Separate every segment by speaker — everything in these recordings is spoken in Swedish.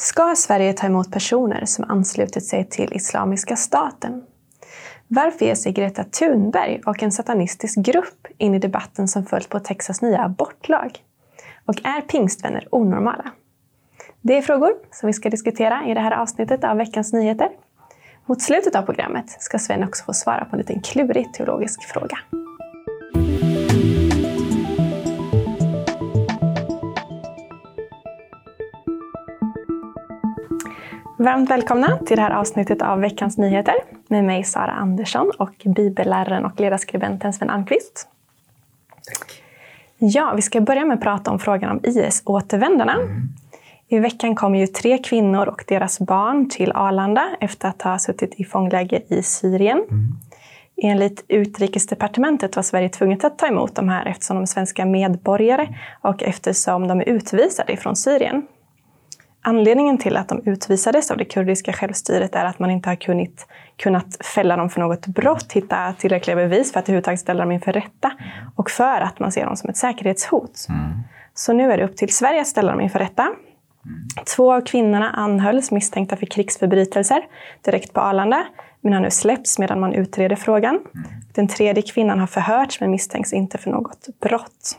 Speaker 1: Ska Sverige ta emot personer som anslutit sig till Islamiska staten? Varför ger sig Greta Thunberg och en satanistisk grupp in i debatten som följt på Texas nya abortlag? Och är pingstvänner onormala? Det är frågor som vi ska diskutera i det här avsnittet av veckans nyheter. Mot slutet av programmet ska Sven också få svara på en liten klurig teologisk fråga. Varmt välkomna till det här avsnittet av veckans nyheter med mig Sara Andersson och bibelläraren och ledarskribenten Sven Almqvist. Ja, vi ska börja med att prata om frågan om IS-återvändarna. Mm. I veckan kom ju tre kvinnor och deras barn till Arlanda efter att ha suttit i fångläger i Syrien. Mm. Enligt Utrikesdepartementet var Sverige tvunget att ta emot de här eftersom de är svenska medborgare och eftersom de är utvisade från Syrien. Anledningen till att de utvisades av det kurdiska självstyret är att man inte har kunnat, kunnat fälla dem för något brott, hitta tillräckliga bevis för att överhuvudtaget ställa dem inför rätta och för att man ser dem som ett säkerhetshot. Mm. Så nu är det upp till Sverige att ställa dem inför rätta. Två av kvinnorna anhölls misstänkta för krigsförbrytelser direkt på Arlanda, men har nu släppts medan man utreder frågan. Den tredje kvinnan har förhörts men misstänks inte för något brott.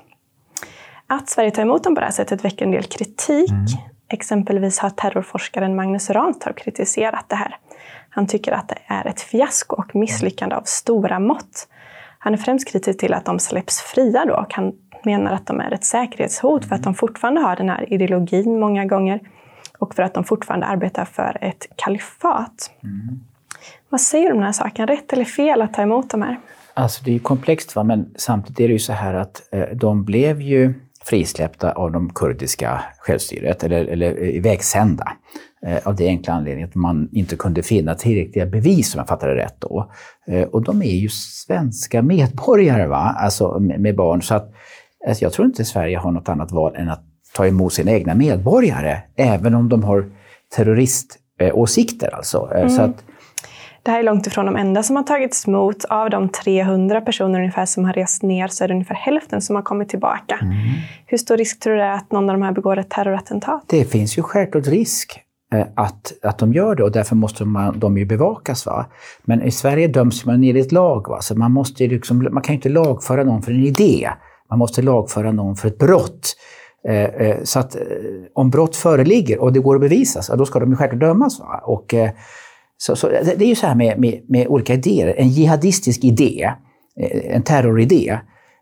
Speaker 1: Att Sverige tar emot dem på det här sättet väcker en del kritik. Mm. Exempelvis har terrorforskaren Magnus Ranstorp kritiserat det här. Han tycker att det är ett fiasko och misslyckande av stora mått. Han är främst kritisk till att de släpps fria då och han menar att de är ett säkerhetshot för att de fortfarande har den här ideologin många gånger och för att de fortfarande arbetar för ett kalifat. Mm. Vad säger du om den här saken? Rätt eller fel att ta emot de här?
Speaker 2: Alltså det är komplext, va? men samtidigt är det ju så här att eh, de blev ju frisläppta av de kurdiska självstyret, eller, eller ivägsända. Eh, av det enkla anledningen att man inte kunde finna tillräckliga bevis, om jag fattade rätt då. Eh, och de är ju svenska medborgare, va? alltså med, med barn. Så att, alltså jag tror inte Sverige har något annat val än att ta emot sina egna medborgare, även om de har terroriståsikter. Alltså. Eh, mm. Så att,
Speaker 1: det här är långt ifrån de enda som har tagits emot. Av de 300 personer ungefär som har rest ner så är det ungefär hälften som har kommit tillbaka. Mm. Hur stor risk tror du det är att någon av de här begår ett terrorattentat?
Speaker 2: Det finns ju självklart risk eh, att, att de gör det och därför måste man, de ju bevakas. Va? Men i Sverige döms man enligt lag, va? så man, måste liksom, man kan ju inte lagföra någon för en idé. Man måste lagföra någon för ett brott. Eh, eh, så att om brott föreligger och det går att bevisa, då ska de ju självklart dömas. Va? Och, så, så, det är ju så här med, med, med, olika idéer. En jihadistisk idé, eh, en terroridé,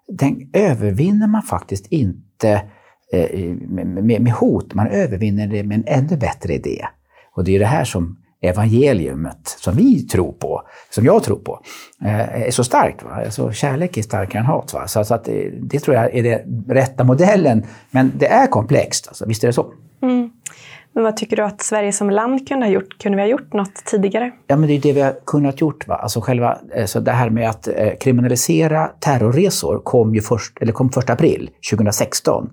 Speaker 2: den övervinner man faktiskt inte eh, med, med, hot. Man övervinner det med en ännu bättre idé. Och det är det här som evangeliumet, som vi tror på, som jag tror på, eh, är så starkt. Va? Alltså, kärlek är starkare än hat. Va? Så, så att det, det, tror jag är den rätta modellen. Men det är komplext, alltså. visst är det så? Mm.
Speaker 1: Men vad tycker du att Sverige som land kunde ha gjort? Kunde vi ha gjort något tidigare?
Speaker 2: Ja, men det är det vi har kunnat gjort. Va? Alltså själva, alltså det här med att eh, kriminalisera terrorresor kom ju först, eller kom 1 april 2016.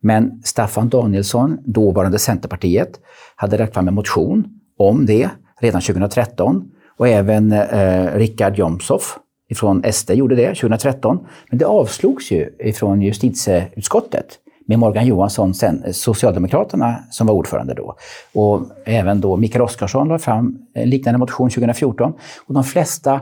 Speaker 2: Men Staffan Danielsson, dåvarande Centerpartiet, hade lagt fram en motion om det redan 2013. Och även eh, Richard Jomshof från SD gjorde det 2013. Men det avslogs ju ifrån justitieutskottet med Morgan Johansson, sen eh, Socialdemokraterna, som var ordförande då. Och även då Mikael Oscarsson la fram en liknande motion 2014. Och de flesta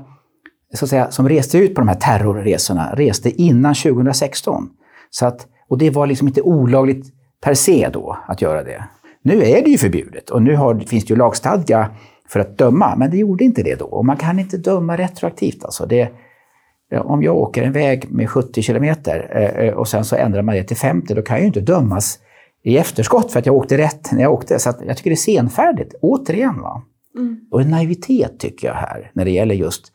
Speaker 2: så att säga, som reste ut på de här terrorresorna reste innan 2016. Så att, och det var liksom inte olagligt per se då att göra det. Nu är det ju förbjudet och nu har, finns det ju lagstadga för att döma, men det gjorde inte det då. Och man kan inte döma retroaktivt. Alltså. Det, om jag åker en väg med 70 kilometer eh, eh, och sen så ändrar man det till 50, då kan jag ju inte dömas i efterskott för att jag åkte rätt när jag åkte. Så jag tycker det är senfärdigt, återigen. Va? Mm. Och en naivitet tycker jag här, när det gäller just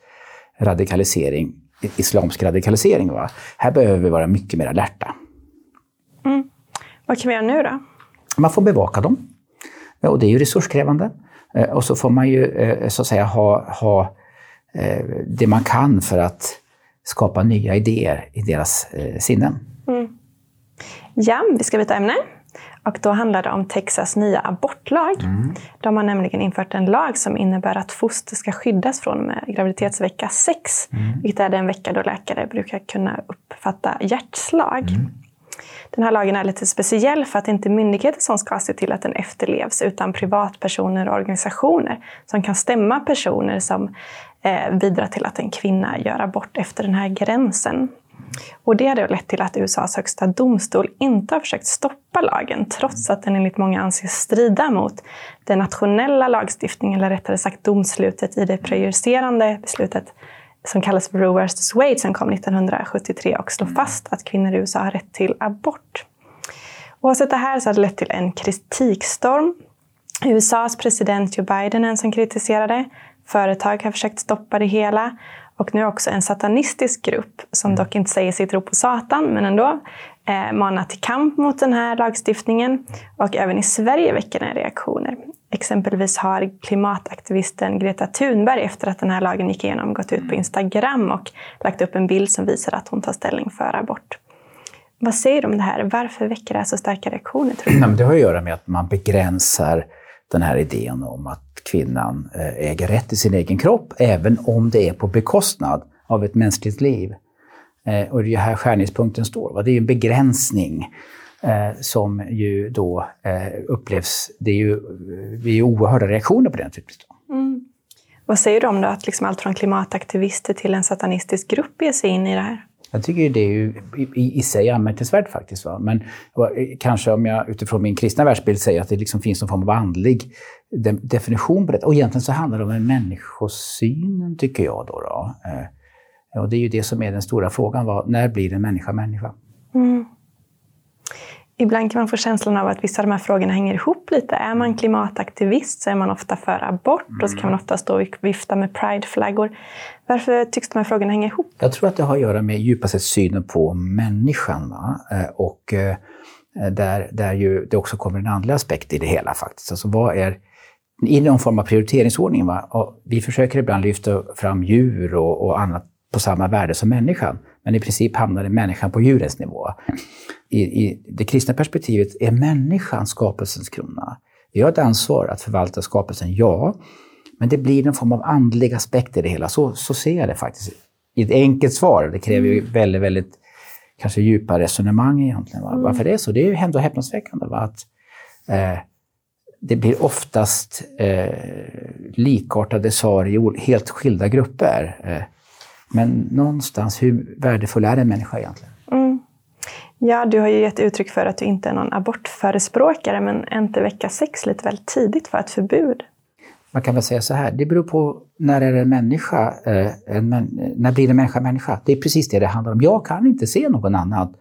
Speaker 2: radikalisering, islamsk radikalisering. Va? Här behöver vi vara mycket mer alerta.
Speaker 1: Mm. Vad kan vi göra nu då?
Speaker 2: Man får bevaka dem. Och det är ju resurskrävande. Eh, och så får man ju så att säga ha, ha det man kan för att skapa nya idéer i deras eh, sinnen. Mm.
Speaker 1: Ja, vi ska byta ämne. Och då handlar det om Texas nya abortlag. Mm. De har nämligen infört en lag som innebär att foster ska skyddas från med graviditetsvecka 6. Mm. Vilket är den vecka då läkare brukar kunna uppfatta hjärtslag. Mm. Den här lagen är lite speciell för att det inte är myndigheter som ska se till att den efterlevs utan privatpersoner och organisationer som kan stämma personer som eh, bidrar till att en kvinna gör abort efter den här gränsen. Och det har lett till att USAs högsta domstol inte har försökt stoppa lagen, trots att den enligt många anses strida mot den nationella lagstiftningen, eller rättare sagt domslutet i det prejudicerande beslutet som kallas för Roe vs Wade som kom 1973 och slår fast att kvinnor i USA har rätt till abort. Oavsett det här så har det lett till en kritikstorm. USAs president Joe Biden är en som kritiserade. Företag har försökt stoppa det hela. Och nu också en satanistisk grupp, som dock inte säger sig tro på Satan, men ändå, eh, manar till kamp mot den här lagstiftningen. Och även i Sverige väcker den reaktioner. Exempelvis har klimataktivisten Greta Thunberg efter att den här lagen gick igenom gått ut på Instagram och lagt upp en bild som visar att hon tar ställning för abort. Vad säger du om det här? Varför väcker det här så starka reaktioner? Tror
Speaker 2: du? Det har att göra med att man begränsar den här idén om att kvinnan eh, äger rätt till sin egen kropp, även om det är på bekostnad av ett mänskligt liv. Eh, och det är här skärningspunkten står. Det är ju en begränsning eh, som ju då upplevs... Det är ju, det är oerhörda reaktioner på den typen av Mm.
Speaker 1: Vad säger du om då att liksom allt från klimataktivister till en satanistisk grupp ger sig in i det här?
Speaker 2: Jag tycker det är ju i, i sig anmärkningsvärt faktiskt. Va? Men eh, kanske om jag utifrån min kristna världsbild säger att det liksom finns någon form av andlig definition på det. Och egentligen så handlar det om en människosyn, tycker jag. Då, då. Eh, och det är ju det som är den stora frågan. Va? när blir en människa människa? Mm.
Speaker 1: Ibland kan man få känslan av att vissa av de här frågorna hänger ihop lite. Är man klimataktivist så är man ofta för abort mm. och så kan man ofta stå och vifta med prideflaggor. Varför tycks de här frågorna hänga ihop?
Speaker 2: Jag tror att det har att göra med djupast sett synen på människan. Va? Eh, och eh, där, där ju det också kommer en andlig aspekt i det hela faktiskt. Alltså vad är i någon form av prioriteringsordning. Va? Och vi försöker ibland lyfta fram djur och, och annat på samma värde som människan. Men i princip hamnar människan på djurens nivå. I, I, det kristna perspektivet är människan skapelsens krona. Vi har ett ansvar att förvalta skapelsen, ja. Men det blir någon form av andlig aspekt i det hela. Så, så ser jag det faktiskt. I ett enkelt svar. Det kräver ju mm. väldigt, väldigt kanske djupa resonemang egentligen. Va? Mm. Varför det är så? Det är ju ändå häpnadsväckande. Va? Att, eh, det blir oftast eh, likartade svar i helt skilda grupper. Eh, men någonstans, hur värdefull är en människa egentligen? Mm.
Speaker 1: Ja, du har ju gett uttryck för att du inte är någon abortförespråkare, men är inte vecka sex lite väl tidigt för ett förbud?
Speaker 2: Man kan väl säga så här, det beror på när är en människa, eh, en, när blir en människa människa? Det är precis det det handlar om. Jag kan inte se någon annan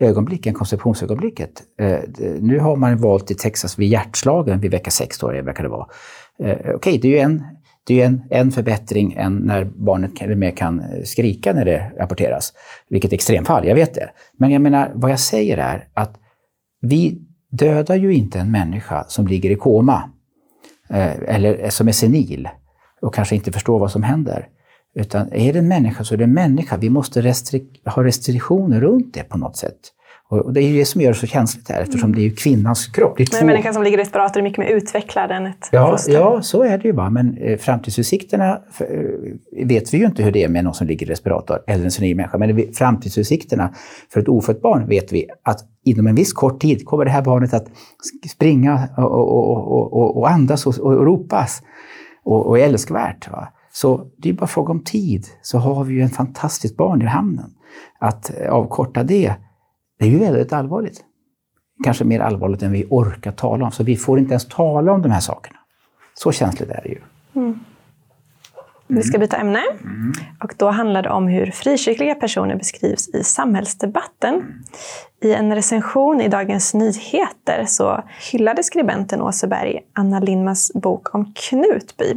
Speaker 2: ögonblick än konceptionsögonblicket. Eh, nu har man valt i Texas vid hjärtslagen vid vecka 6, då, verkar det vara. Eh, Okej, okay, det är ju en, det är en, en förbättring än när barnet eller mer kan skrika när det rapporteras. Vilket extremfall, jag vet det. Men jag menar, vad jag säger är att vi dödar ju inte en människa som ligger i koma. Eh, eller som är senil och kanske inte förstår vad som händer. Utan är det en människa så är det en människa. Vi måste restrik ha restriktioner runt det på något sätt. Och det är ju det som gör det så känsligt här, eftersom det är ju kvinnans kropp. Det är
Speaker 1: Men en människa som ligger i respirator är mycket mer utvecklad än ett
Speaker 2: ja, foster. Ja, så är det ju. bara. Men eh, framtidsutsikterna eh, vet vi ju inte hur det är med någon som ligger i respirator, eller en senil människa. Men framtidsutsikterna för ett ofött barn vet vi att inom en viss kort tid kommer det här barnet att springa och, och, och, och andas och, och ropas och, och är älskvärt. Va? Så det är bara fråga om tid, så har vi ju en fantastiskt barn i hamnen. Att avkorta det, det är ju väldigt allvarligt. Kanske mer allvarligt än vi orkar tala om. Så vi får inte ens tala om de här sakerna. Så känsligt är det ju. Mm.
Speaker 1: Vi ska byta ämne. Mm. Och då handlar det om hur frikyrkliga personer beskrivs i samhällsdebatten. I en recension i Dagens Nyheter så hyllade skribenten Åseberg Anna Lindmans bok om Knutby.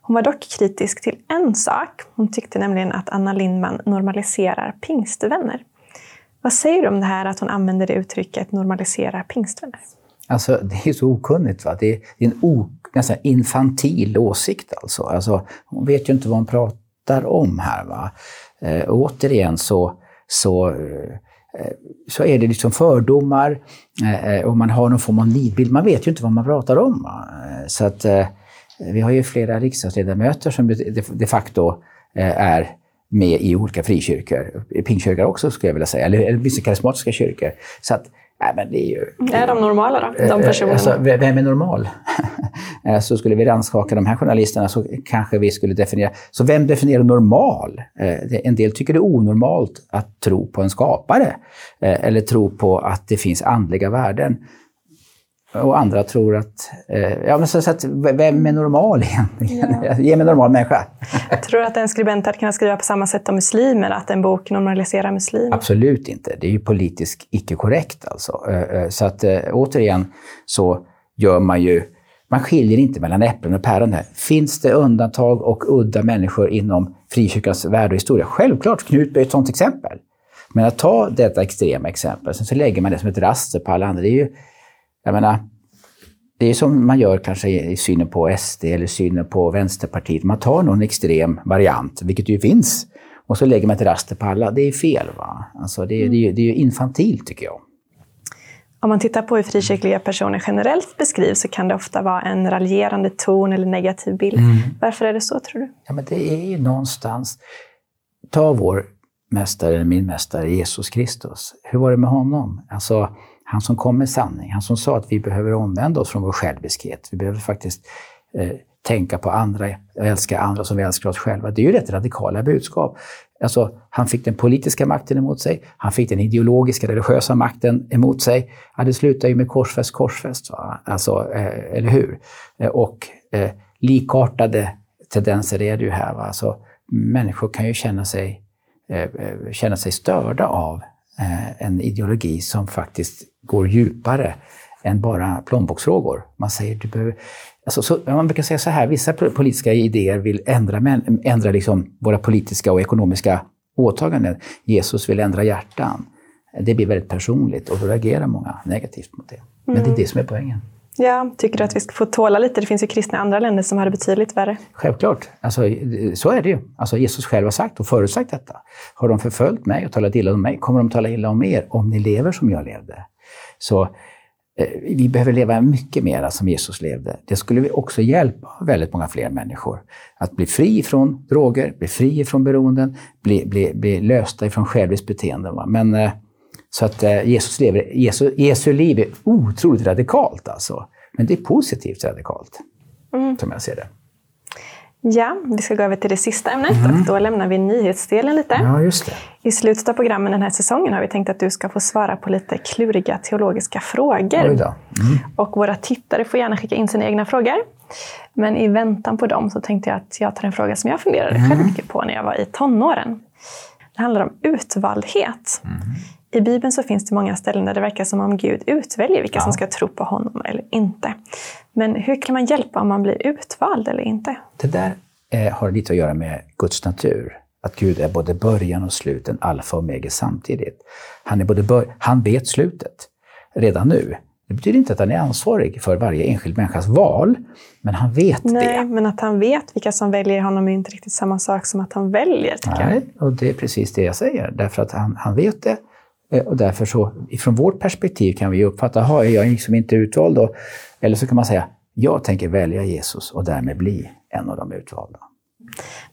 Speaker 1: Hon var dock kritisk till en sak. Hon tyckte nämligen att Anna Lindman normaliserar pingstvänner. Vad säger du om det här att hon använder det uttrycket normalisera pingstvänner?
Speaker 2: Alltså, det är så okunnigt. Va? Det är en o, nästan infantil åsikt. Alltså. Alltså, hon vet ju inte vad hon pratar om här. Va? Eh, återigen så, så, eh, så är det liksom fördomar eh, eh, och man har någon form av nidbild. Man vet ju inte vad man pratar om. Va? Eh, så att, eh, vi har ju flera riksdagsledamöter som de facto eh, är med i olika frikyrkor, pingkyrkor också skulle jag vilja säga, eller, eller vissa karismatiska kyrkor. Så att, nej, men det är ju...
Speaker 1: Är de normala då, de
Speaker 2: Eh,
Speaker 1: personerna?
Speaker 2: Alltså, vem är normal? Eh, så skulle vi rannsaka de här journalisterna så kanske vi skulle definiera... Så vem definierar normal? Eh, En del tycker det är onormalt att tro på en skapare eh, eller tro på att det finns andliga värden. Och andra tror att... eh, Ja, men så, så att vem är normal egentligen? Ge mig en normal människa.
Speaker 1: Tror du att en skribent hade kunnat skriva på samma sätt om muslimer, att en bok normaliserar muslimer?
Speaker 2: Absolut inte. Det är ju politiskt icke korrekt alltså. Eh, eh, Så att eh, återigen så gör man ju, man skiljer inte mellan äpplen och päron här. Finns det undantag och udda människor inom frikyrkans värld och historia? Självklart, Knutby är ett sådant exempel. Men att ta detta extrema exempel, sen så lägger man det som ett raster på alla andra. Det är ju, jag menar, det är som man gör kanske i synen på SD eller synen på Vänsterpartiet. Man tar någon extrem variant, vilket ju finns, och så lägger man ett raster på alla. Det är fel. va? Alltså det, är- det, är ju- det är ju infantilt tycker jag.
Speaker 1: Om man tittar på hur frikyrkliga personer generellt beskrivs så kan det ofta vara en raljerande ton eller negativ bild.
Speaker 2: Mm.
Speaker 1: Varför är det så, tror du?
Speaker 2: Ja, men det är ju någonstans... Ta vår mästare, min mästare, Jesus Kristus. Hur var det med honom? Alltså, han som kom med sanning, han som sa att vi behöver omvända oss från vår själviskhet. Vi behöver faktiskt eh, tänka på andra, och älska andra som vi älskar oss själva. Det är ju rätt radikala budskap. Alltså, han fick den politiska makten emot sig, han fick den ideologiska, religiösa makten emot sig. Ja, det slutar ju med korsfäst, korsfäst. Va? Alltså, eh, eller hur? Eh, och eh, likartade tendenser är det ju här. Va? Alltså, människor kan ju känna sig, eh, eh känna sig störda av en ideologi som faktiskt går djupare än bara plånboksfrågor. Man säger du behöver... Alltså, så, man brukar säga så här, vissa po- politiska idéer vill ändra, män, ändra liksom våra politiska och ekonomiska åtaganden. Jesus vill ändra hjärtan. Det blir väldigt personligt och då reagerar många negativt mot det. Men det är det som är poängen.
Speaker 1: Ja, tycker du att vi ska få tåla lite? Det finns ju kristna i andra länder som har det betydligt värre.
Speaker 2: Självklart. Alltså, så är det ju. Alltså, Jesus själv har sagt och förutsagt detta. Har de förföljt mig och talat illa om mig kommer de tala illa om er om ni lever som jag levde. Så eh, vi behöver leva mycket mer som Jesus levde. Det skulle vi också hjälpa väldigt många fler människor. Att bli fri från droger, bli fri från beroenden, bli, bli, bli lösta ifrån själviskt beteende. Va? Men, eh, så att eh, Jesus lever, Jesu, Jesu liv är otroligt radikalt alltså. Men det är positivt radikalt, som jag ser det.
Speaker 1: Ja, vi ska gå över till det sista ämnet och då lämnar vi nyhetsdelen lite.
Speaker 2: Mm. Ja, just det.
Speaker 1: I slutet av programmen den här säsongen har vi tänkt att du ska få svara på lite kluriga teologiska frågor.
Speaker 2: Då.
Speaker 1: Och våra tittare får gärna skicka in sina egna frågor. Men i väntan på dem så tänkte jag att jag tar en fråga som jag funderade
Speaker 2: Mm.
Speaker 1: själv mycket på när jag var i tonåren. Det handlar om utvaldhet.
Speaker 2: Mm.
Speaker 1: I Bibeln så finns det många ställen där det verkar som om Gud utväljer vilka som ska tro på honom eller inte. Men hur kan man hjälpa om man blir utvald eller inte?
Speaker 2: Det där eh, har lite att göra med Guds natur. Att Gud är både början och slut, en alfa och omega samtidigt. Han, är både bör- han vet slutet redan nu. Det betyder inte att han är ansvarig för varje enskild människas val, men han vet
Speaker 1: Nej,
Speaker 2: det.
Speaker 1: men att han vet vilka som väljer honom är inte riktigt samma sak som att han väljer, tycker jag.
Speaker 2: Nej, och det är precis det jag säger. Därför att han, han vet det. Eh, Och därför så, ifrån vårt perspektiv kan vi uppfatta, har jag liksom inte utvald då? Eller så kan man säga, jag tänker välja Jesus och därmed bli en av de utvalda.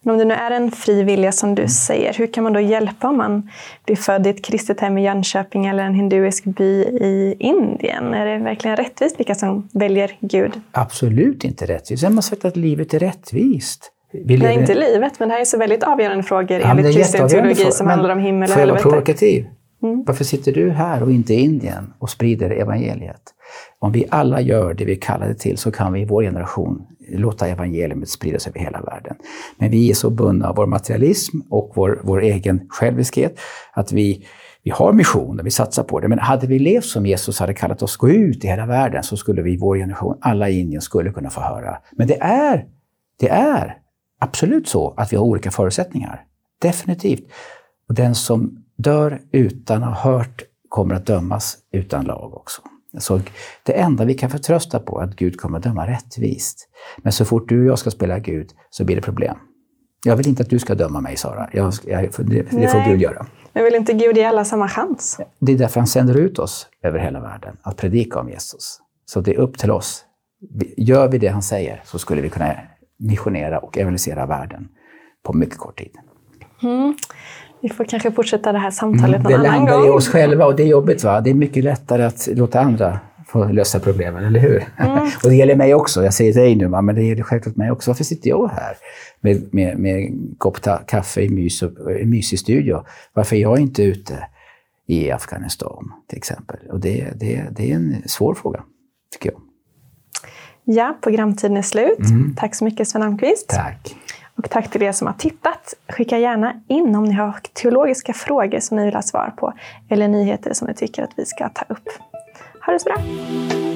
Speaker 1: Men om det nu är en fri vilja som du säger, hur kan man då hjälpa om man blir född i ett kristet hem i Jönköping eller en hinduisk by i Indien? Är det verkligen rättvist vilka som väljer Gud?
Speaker 2: Absolut inte rättvist. Vem har sagt att livet är rättvist? Vi
Speaker 1: Nej, inte livet, men det här är så väldigt avgörande frågor
Speaker 2: Ja,
Speaker 1: enligt
Speaker 2: är
Speaker 1: kristen teologi som
Speaker 2: Men
Speaker 1: handlar om himmel och
Speaker 2: Får jag vara
Speaker 1: helvete. Mm.
Speaker 2: Varför sitter du här och inte i Indien och sprider evangeliet? Om vi alla gör det vi är kallade till så kan vi i vår generation låta evangeliet spridas över hela världen. Men vi är så bundna av vår materialism och vår, vår egen själviskhet att vi, vi har mission och vi satsar på det. Men hade vi levt som Jesus hade kallat oss gå ut i hela världen så skulle vi i vår generation, alla i Indien, skulle kunna få höra. Men det är, det är absolut så att vi har olika förutsättningar. Definitivt. Och den som dör utan att ha hört kommer att dömas utan lag också. Så det enda vi kan förtrösta på är att Gud kommer att döma rättvist. Men så fort du och jag ska spela Gud så blir det problem. Jag vill inte att du ska döma mig, Sara. Jag, jag, det, det får. Gud göra.
Speaker 1: Men vill inte Gud ge alla samma chans?
Speaker 2: Det är därför han sänder ut oss över hela världen, att predika om Jesus. Så det är upp till oss. Gör vi det han säger så skulle vi kunna missionera och evangelisera världen på mycket kort tid.
Speaker 1: Mm. Vi får kanske fortsätta det här samtalet
Speaker 2: mm,
Speaker 1: någon
Speaker 2: annan
Speaker 1: gång.
Speaker 2: Det landar i oss själva och det är jobbigt. va? Det är mycket lättare att låta andra få lösa problemen, eller hur? Mm. och det gäller mig också. Jag säger dig nu, men det gäller självklart mig också. Varför sitter jag här med, med, med en kopp kaffe i mys en mysig studio? Varför är jag inte ute i Afghanistan, till exempel? Och det, det, det är en svår fråga, tycker jag.
Speaker 1: Ja, programtiden är slut. Mm. Tack så mycket Sven Almqvist.
Speaker 2: Tack.
Speaker 1: Och tack till er som har tittat. Skicka gärna in om ni har teologiska frågor som ni vill ha svar på eller nyheter som ni tycker att vi ska ta upp. Ha det så bra!